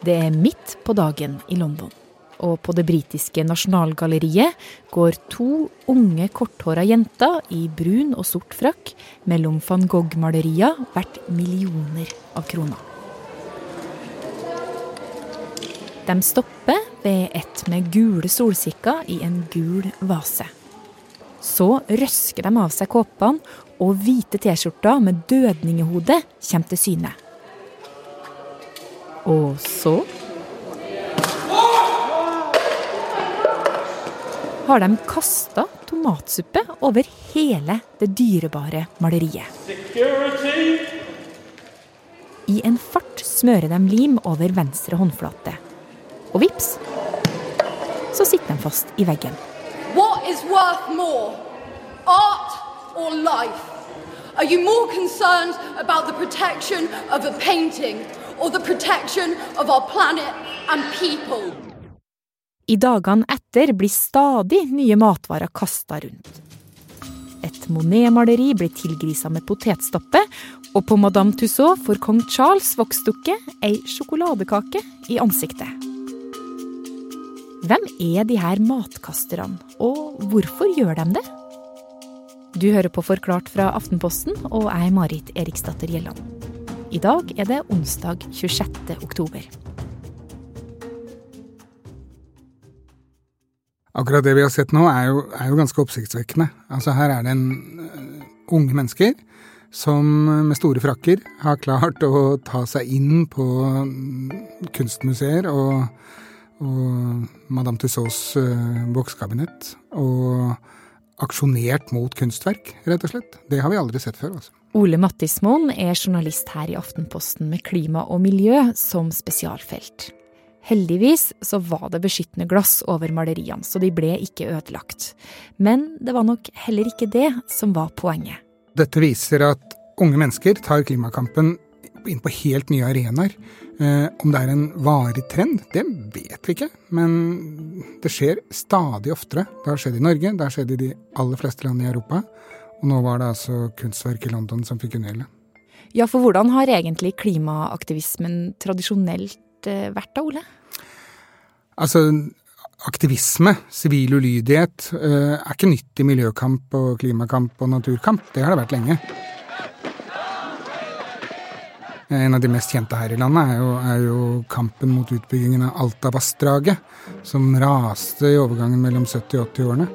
Det er midt på dagen i London. Og på det britiske nasjonalgalleriet går to unge, korthåra jenter i brun og sort frakk mellom van Gogh-malerier verdt millioner av kroner. De stopper ved et med gule solsikker i en gul vase. Så røsker de av seg kåpene, og hvite T-skjorter med dødningehode kommer til syne. Og så har de kasta tomatsuppe over hele det dyrebare maleriet. I en fart smører de lim over venstre håndflate. Og vips, så sitter de fast i veggen. What is worth more, art or life? Are you more concerned about the protection of a painting or protection of our planet and people? I dagene etter blir stadig nye matvarer kasta rundt. Et Monet-maleri blir tilgrisa med potetstappe, og på Madame Tussaud får kong Charles voksdukke ei sjokoladekake i ansiktet. Hvem er de her matkasterne, og hvorfor gjør de det? Du hører på Forklart fra Aftenposten, og jeg er Marit Eriksdatter Gjelland. I dag er det onsdag 26. oktober. Akkurat det vi har sett nå, er jo, er jo ganske oppsiktsvekkende. Altså Her er det en uh, unge mennesker som med store frakker har klart å ta seg inn på kunstmuseer og og Madame Tussauds uh, bokskabinett. Og aksjonert mot kunstverk, rett og slett. Det har vi aldri sett før. altså. Ole Mattismoen er journalist her i Aftenposten med klima og miljø som spesialfelt. Heldigvis så var det beskyttende glass over maleriene, så de ble ikke ødelagt. Men det var nok heller ikke det som var poenget. Dette viser at unge mennesker tar klimakampen inn på helt nye arenaer. Eh, om det er en varig trend, det vet vi ikke. Men det skjer stadig oftere. Det har skjedd i Norge, det har skjedd i de aller fleste land i Europa. Og nå var det altså kunstverk i London som fikk unngjelde. Ja, for hvordan har egentlig klimaaktivismen tradisjonelt eh, vært da, Ole? Altså, aktivisme, sivil ulydighet, eh, er ikke nytt i miljøkamp og klimakamp og naturkamp. Det har det vært lenge. En av de mest kjente her i landet er jo, er jo kampen mot utbyggingen av Altavassdraget, som raste i overgangen mellom 70- og 80-årene.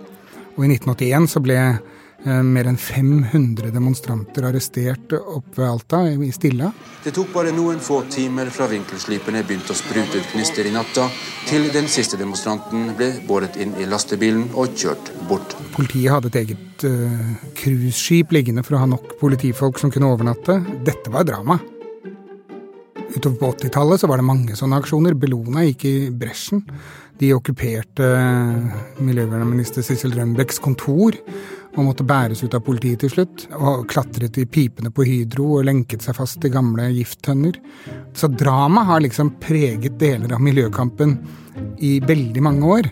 Og i 1981 så ble eh, mer enn 500 demonstranter arrestert oppe ved Alta, i Stilla. Det tok bare noen få timer fra vinkelsliperne begynte å sprute ut gnister i natta, til den siste demonstranten ble båret inn i lastebilen og kjørt bort. Politiet hadde et eget uh, cruiseskip liggende for å ha nok politifolk som kunne overnatte. Dette var drama. Utover på 80-tallet så var det mange sånne aksjoner. Bellona gikk i bresjen. De okkuperte miljøvernminister Sissel Rønbecks kontor og måtte bæres ut av politiet til slutt. Og klatret i pipene på Hydro og lenket seg fast i gamle gifttønner. Så drama har liksom preget deler av miljøkampen i veldig mange år.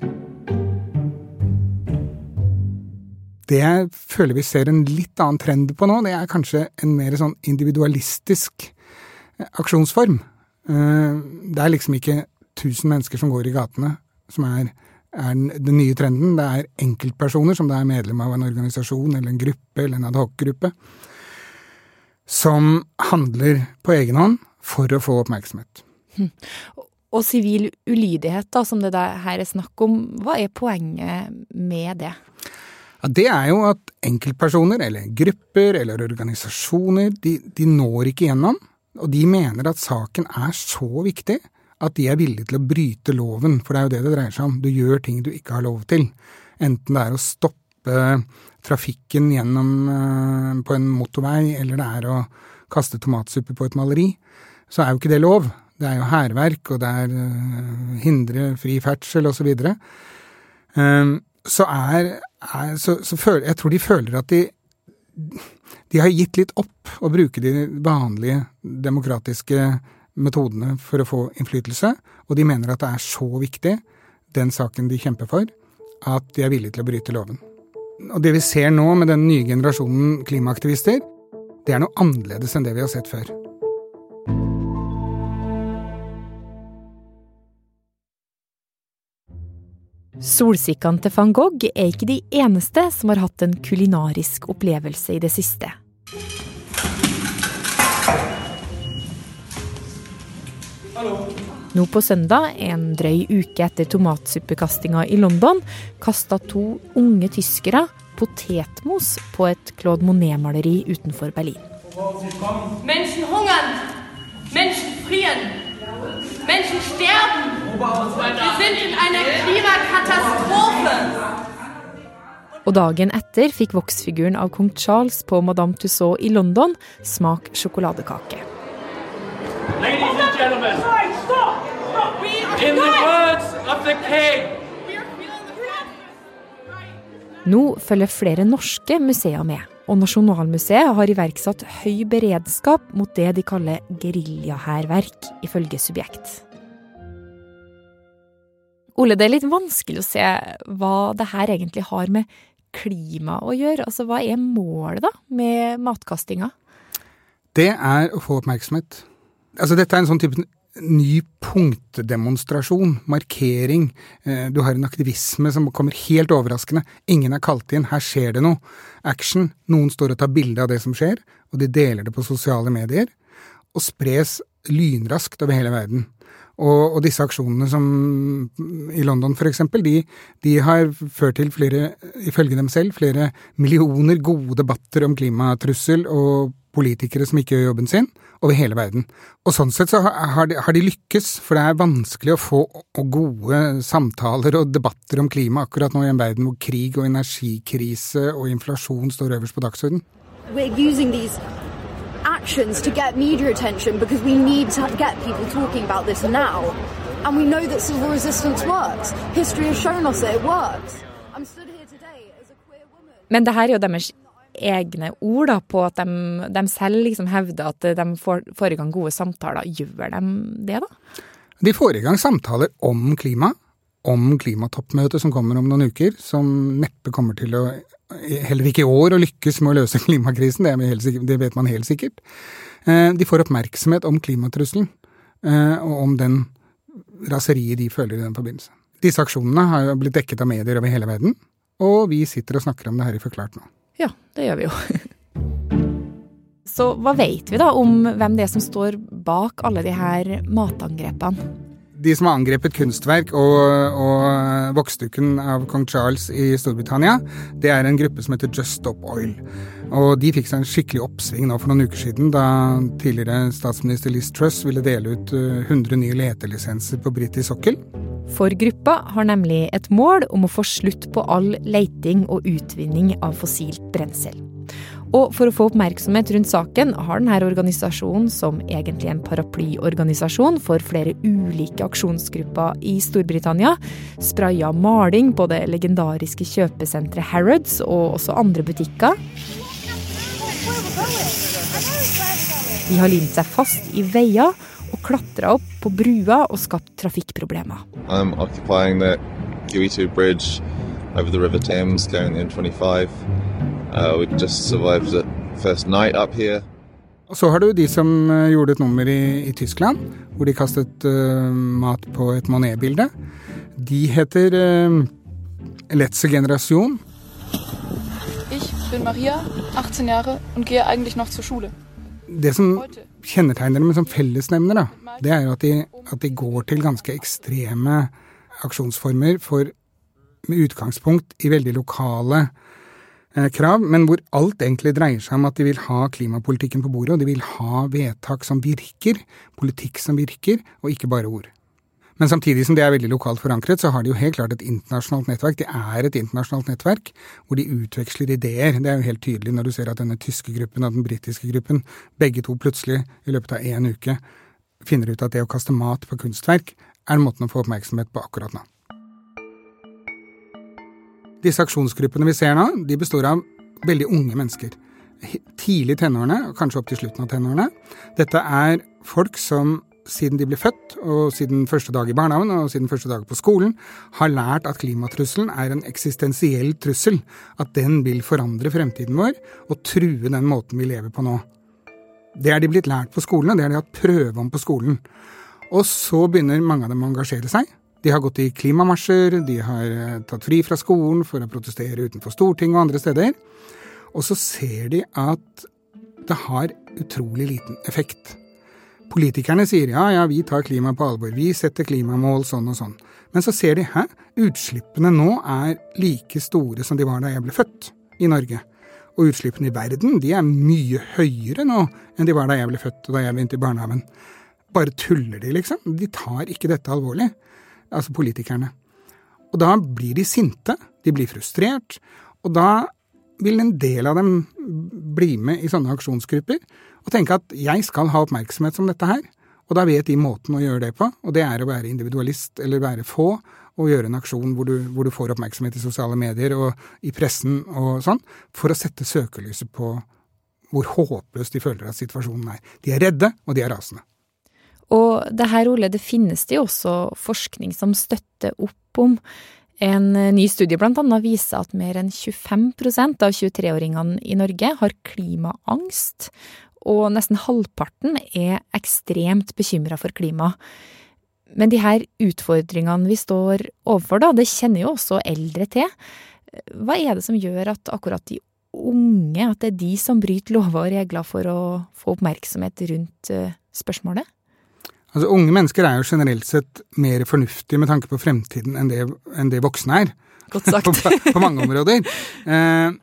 Det jeg føler vi ser en litt annen trend på nå, det er kanskje en mer sånn individualistisk aksjonsform. Eh, det er liksom ikke tusen mennesker som går i gatene som er, er den nye trenden. Det er enkeltpersoner, som det er medlem av en organisasjon eller en gruppe eller en adhocgruppe, som handler på egen hånd for å få oppmerksomhet. Hm. Og sivil ulydighet, da, som det her er snakk om, hva er poenget med det? Ja, det er jo at enkeltpersoner, eller grupper, eller organisasjoner, de, de når ikke gjennom og de mener at saken er så viktig at de er villige til å bryte loven, for det er jo det det dreier seg om. Du gjør ting du ikke har lov til. Enten det er å stoppe trafikken gjennom eh, på en motorvei, eller det er å kaste tomatsuppe på et maleri, så er jo ikke det lov. Det er jo hærverk, og det er uh, hindre fri ferdsel, osv. Så, videre. så er, er så, så føler, Jeg tror de føler at de de har gitt litt opp å bruke de vanlige demokratiske metodene for å få innflytelse, og de mener at det er så viktig, den saken de kjemper for, at de er villige til å bryte loven. Og det vi ser nå med den nye generasjonen klimaaktivister, det er noe annerledes enn det vi har sett før. Solsikkene til van Gogh er ikke de eneste som har hatt en kulinarisk opplevelse i det siste. Nå på søndag, en drøy uke etter tomatsuppekastinga i London, kasta to unge tyskere potetmos på et Claude Monet-maleri utenfor Berlin. Menschen hungern, Menschen frieren, Menschen sterben. Wir sind in einer Klimakatastrophe. Og dagen etter fikk voksfiguren av kong Charles på Madame Tussauds i London smak sjokoladekake. Ladies and gentlemen, in the words of the king, Nå følger flere norske museer med, og Nasjonalmuseet har iverksatt høy beredskap mot det de kaller geriljahærverk, ifølge Subjekt. Ole, det er litt vanskelig å se hva det her egentlig har med klima å gjøre. Altså, Hva er målet da med matkastinga? Det er å få oppmerksomhet. Altså, dette er en sånn type ny punktdemonstrasjon, markering. Eh, du har en aktivisme som kommer helt overraskende. Ingen er kalt inn, her skjer det noe. Action. Noen står og tar bilde av det som skjer, og de deler det på sosiale medier. Og spres lynraskt over hele verden. Og, og disse aksjonene som i London eksempel, de, de har ført til flere, ifølge dem selv, flere millioner gode debatter om klimatrussel og politikere som ikke gjør jobben sin, over hele verden. Og sånn sett så har de, har de lykkes, for det er vanskelig å få gode samtaler og debatter om klima akkurat nå i en verden hvor krig og energikrise og inflasjon står øverst på dagsordenen. We're using these actions to get media attention because we need to get people talking about this now. And we know that civil resistance works. History has shown us that it works. I'm stood here today as a queer woman. Men det her er jo deres egne ord da, på at de, de selv liksom hevder at de får, får i gang gode samtaler. Gjør de det, da? De får i gang samtaler om klima, om klimatoppmøtet som kommer om noen uker, som neppe kommer til å, heller ikke i år, å lykkes med å løse klimakrisen. Det, sikkert, det vet man helt sikkert. Eh, de får oppmerksomhet om klimatrusselen, eh, og om den raseriet de føler i den forbindelse. Disse aksjonene har jo blitt dekket av medier over hele verden, og vi sitter og snakker om det her i Forklart nå. Ja, det gjør vi jo. Så hva vet vi da om hvem det er som står bak alle de her matangrepene? De som har angrepet kunstverk og, og voksdukken av kong Charles i Storbritannia, det er en gruppe som heter Just Stop Oil. Og de fikk seg en skikkelig oppsving nå for noen uker siden, da tidligere statsminister Liz Truss ville dele ut 100 eh, nye letelisenser på britisk sokkel. For gruppa har nemlig et mål om å få slutt på all leiting og utvinning av fossilt brensel. Og for å få oppmerksomhet rundt saken har denne organisasjonen, som egentlig en paraplyorganisasjon for flere ulike aksjonsgrupper i Storbritannia, spraya maling på det legendariske kjøpesenteret Harrods og også andre butikker. De har limt seg fast i veier og klatra opp på brua og skapt trafikkproblemer. I'm occupying the Q2 bridge over the River Thames, the N25. Uh, we just survived the first night up here. Og så har du de som uh, gjorde et nummer i, i Tyskland, hvor de kastet uh, mat på et Monet-bilde. De heter uh, Letze Generation. Ich bin Maria, 18 Jahre und gehe eigentlich noch zur Schule. Det som kjennetegner dem som fellesnevner, da, det er jo at de, at de, går til ganske ekstreme aksjonsformer for, med utgangspunkt i veldig lokale eh, krav, men hvor alt egentlig dreier seg om at de vil ha klimapolitikken på bordet, og de vil ha vedtak som virker, politikk som virker, og ikke bare ord. Men samtidig som det er veldig lokalt forankret, så har de jo helt klart et internasjonalt nettverk. Det er et internasjonalt nettverk hvor de utveksler ideer. Det er jo helt tydelig når du ser at denne tyske gruppen og den britiske gruppen, begge to plutselig i løpet av én uke finner ut at det å kaste mat på kunstverk er måten å få oppmerksomhet på akkurat nå. Disse aksjonsgruppene vi ser nå, de består av veldig unge mennesker. Tidlig i tenårene, kanskje opp til slutten av tenårene. Dette er folk som siden de ble født, og siden første dag i barnehagen og siden første dag på skolen, har lært at klimatrusselen er en eksistensiell trussel. At den vil forandre fremtiden vår og true den måten vi lever på nå. Det er de blitt lært på skolen, og det har de hatt prøve om på skolen. Og så begynner mange av dem å engasjere seg. De har gått i klimamarsjer, de har eh, tatt fri fra skolen for å protestere utenfor Stortinget og andre steder. Og så ser de at det har utrolig liten effekt. Politikerne sier ja, ja, vi tar klima på alvor, vi setter klimamål sånn og sånn. Men så ser de hæ, utslippene nå er like store som de var da jeg ble født i Norge. Og utslippene i verden de er mye høyere nå enn de var da jeg ble født og da jeg begynte i barnehagen. Bare tuller de, liksom. De tar ikke dette alvorlig. Altså politikerne. Og da blir de sinte, de blir frustrert, og da vil en del av dem bli med i sånne aksjonsgrupper og tenke at jeg skal ha oppmerksomhet som dette her. Og da vet de måten å gjøre det på, og det er å være individualist eller være få og gjøre en aksjon hvor du, hvor du får oppmerksomhet i sosiale medier og i pressen og sånn, for å sette søkelyset på hvor håpløst de føler at situasjonen er. De er redde, og de er rasende. Og det her, Ole, det finnes det jo også forskning som støtter opp om. En ny studie annet viser at mer enn 25% av 23-åringene i Norge har klimaangst, og nesten halvparten er ekstremt bekymra for klima. Men de her utfordringene vi står overfor, da, det kjenner jo også eldre til. Hva er det som gjør at akkurat de unge, at det er de som bryter lover og regler for å få oppmerksomhet rundt eh, spørsmålet? Altså, Unge mennesker er jo generelt sett mer fornuftige med tanke på fremtiden enn det, enn det voksne er. Godt sagt. på, på, mange områder. Eh,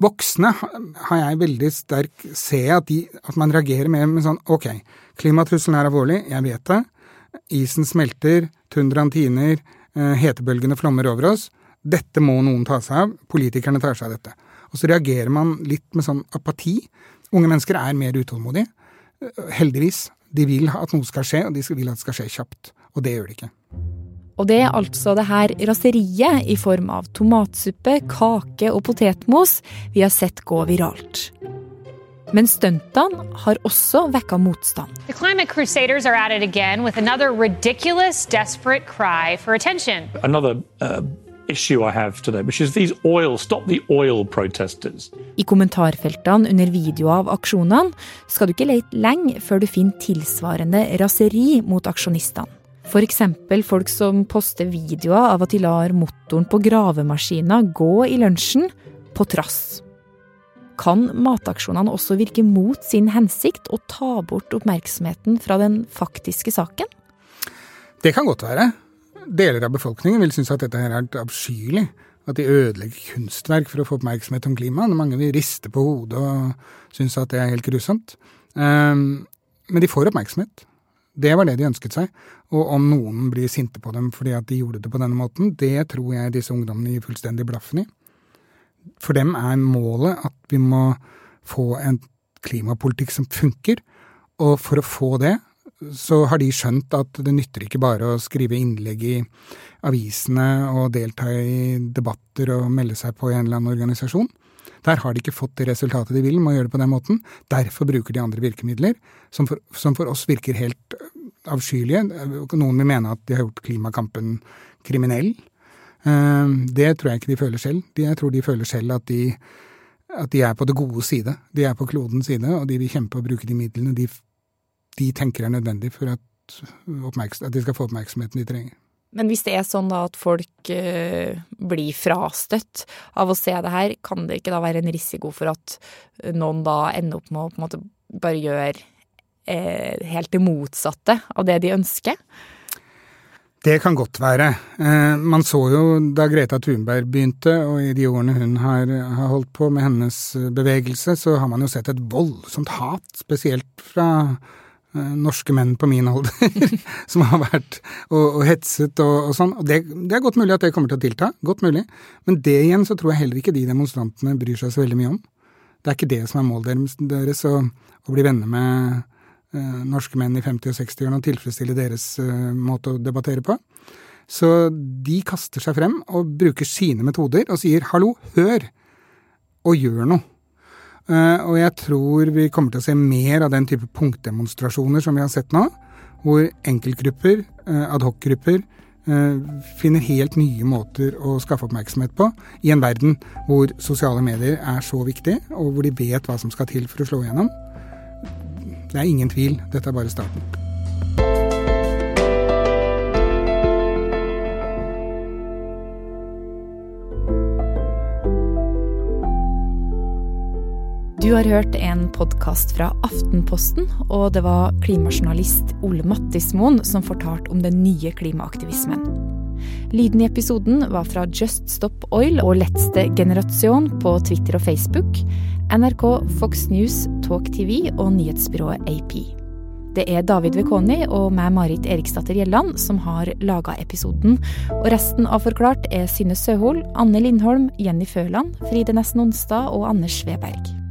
voksne har jeg veldig sterk se at, de, at man reagerer mer med sånn ok, klimatrusselen er alvorlig, jeg vet det. Isen smelter, tundraen tiner, eh, hetebølgene flommer over oss. Dette må noen ta seg av. Politikerne tar seg av dette. Og så reagerer man litt med sånn apati. Unge mennesker er mer utålmodige. Heldigvis. De vil at noe skal skje, og de vil at det skal skje kjapt. Og det gjør de ikke. Og det er altså det her raseriet i form av tomatsuppe, kake og potetmos vi har sett gå viralt. Men stuntene har også vekka motstand. The climate crusaders are at it again with another ridiculous, desperate cry for attention. Another uh, I have today, which is these oil, stop the oil protesters. I kommentarfeltene under videoer av aksjonene skal du ikke lete lenge før du finner tilsvarende raseri mot aksjonistene. F.eks. folk som poster videoer av at de lar motoren på gravemaskina gå i lunsjen, på trass. Kan mataksjonene også virke mot sin hensikt og ta bort oppmerksomheten fra den faktiske saken? Det kan godt være. Deler av befolkningen vil synes at dette her er avskyelig. At de ødelegger kunstverk for å få oppmerksomhet om klimaet. Mange vil riste på hodet og synes at det er helt grusomt. Ehm, men de får oppmerksomhet. Det var det de ønsket seg. Og om noen blir sinte på dem fordi at de gjorde det på denne måten, det tror jeg disse ungdommene gir fullstendig blaffen i. For dem er målet at vi må få en klimapolitikk som funker. Og for å få det, så har de skjønt at det nytter ikke bare å skrive innlegg i avisene og delta i debatter og melde seg på i en eller annen organisasjon. Der har de ikke fått det resultatet de vil med å gjøre det på den måten. Derfor bruker de andre virkemidler, som for, som for oss virker helt avskyelige. Noen vil mene at de har gjort klimakampen kriminell. Det tror jeg ikke de føler selv. Jeg tror de føler selv at de, at de er på det gode side. De er på klodens side, og de vil kjempe og bruke de midlene de, de tenker er nødvendig for at, at de skal få oppmerksomheten de trenger. Men hvis det er sånn da at folk uh, blir frastøtt av å se det her, kan det ikke da være en risiko for at noen da ender opp med å på en måte bare gjøre eh, helt det motsatte av det de ønsker? Det kan godt være. Eh, man så jo da Greta Thunberg begynte, og i de årene hun har, har, holdt på med hennes bevegelse, så har man jo sett et voldsomt hat, spesielt fra Eh, norske menn på min alder som har vært og, og hetset og, og sånn. Og det, det, er godt mulig at det kommer til å tilta. Godt mulig. Men det igjen så tror jeg heller ikke de demonstrantene bryr seg så veldig mye om. Det er ikke det som er målet deres, å, å bli venner med uh, norske menn i 50- og 60-årene og tilfredsstille deres uh, måte å debattere på. Så de kaster seg frem og bruker sine metoder og sier 'hallo, hør', og gjør noe. Eh, og jeg tror vi kommer til å se mer av den type punktdemonstrasjoner som vi har sett nå, hvor enkeltgrupper, adhocgrupper, adhoc-grupper, eh, finner helt nye måter å skaffe oppmerksomhet på i en verden hvor sosiale medier er så viktig, og hvor de vet hva som skal til for å slå igjennom. Det er ingen tvil, dette er bare starten. Du har hørt en podkast fra Aftenposten, og det var klimajournalist Ole Mattismoen som fortalte om den nye klimaaktivismen. Lyden i episoden var fra Just Stop Oil og Lettste Generasjon på Twitter og Facebook, NRK, Fox News, Talk TV og nyhetsbyrået AP. Det er David Vekoni og meg, Marit Eriksdatter Gjelland, som har laga episoden. Og resten av Forklart er Synne Søhol, Anne Lindholm, Jenny Føland, Fride Nesten Onsdag og Anders Sveberg.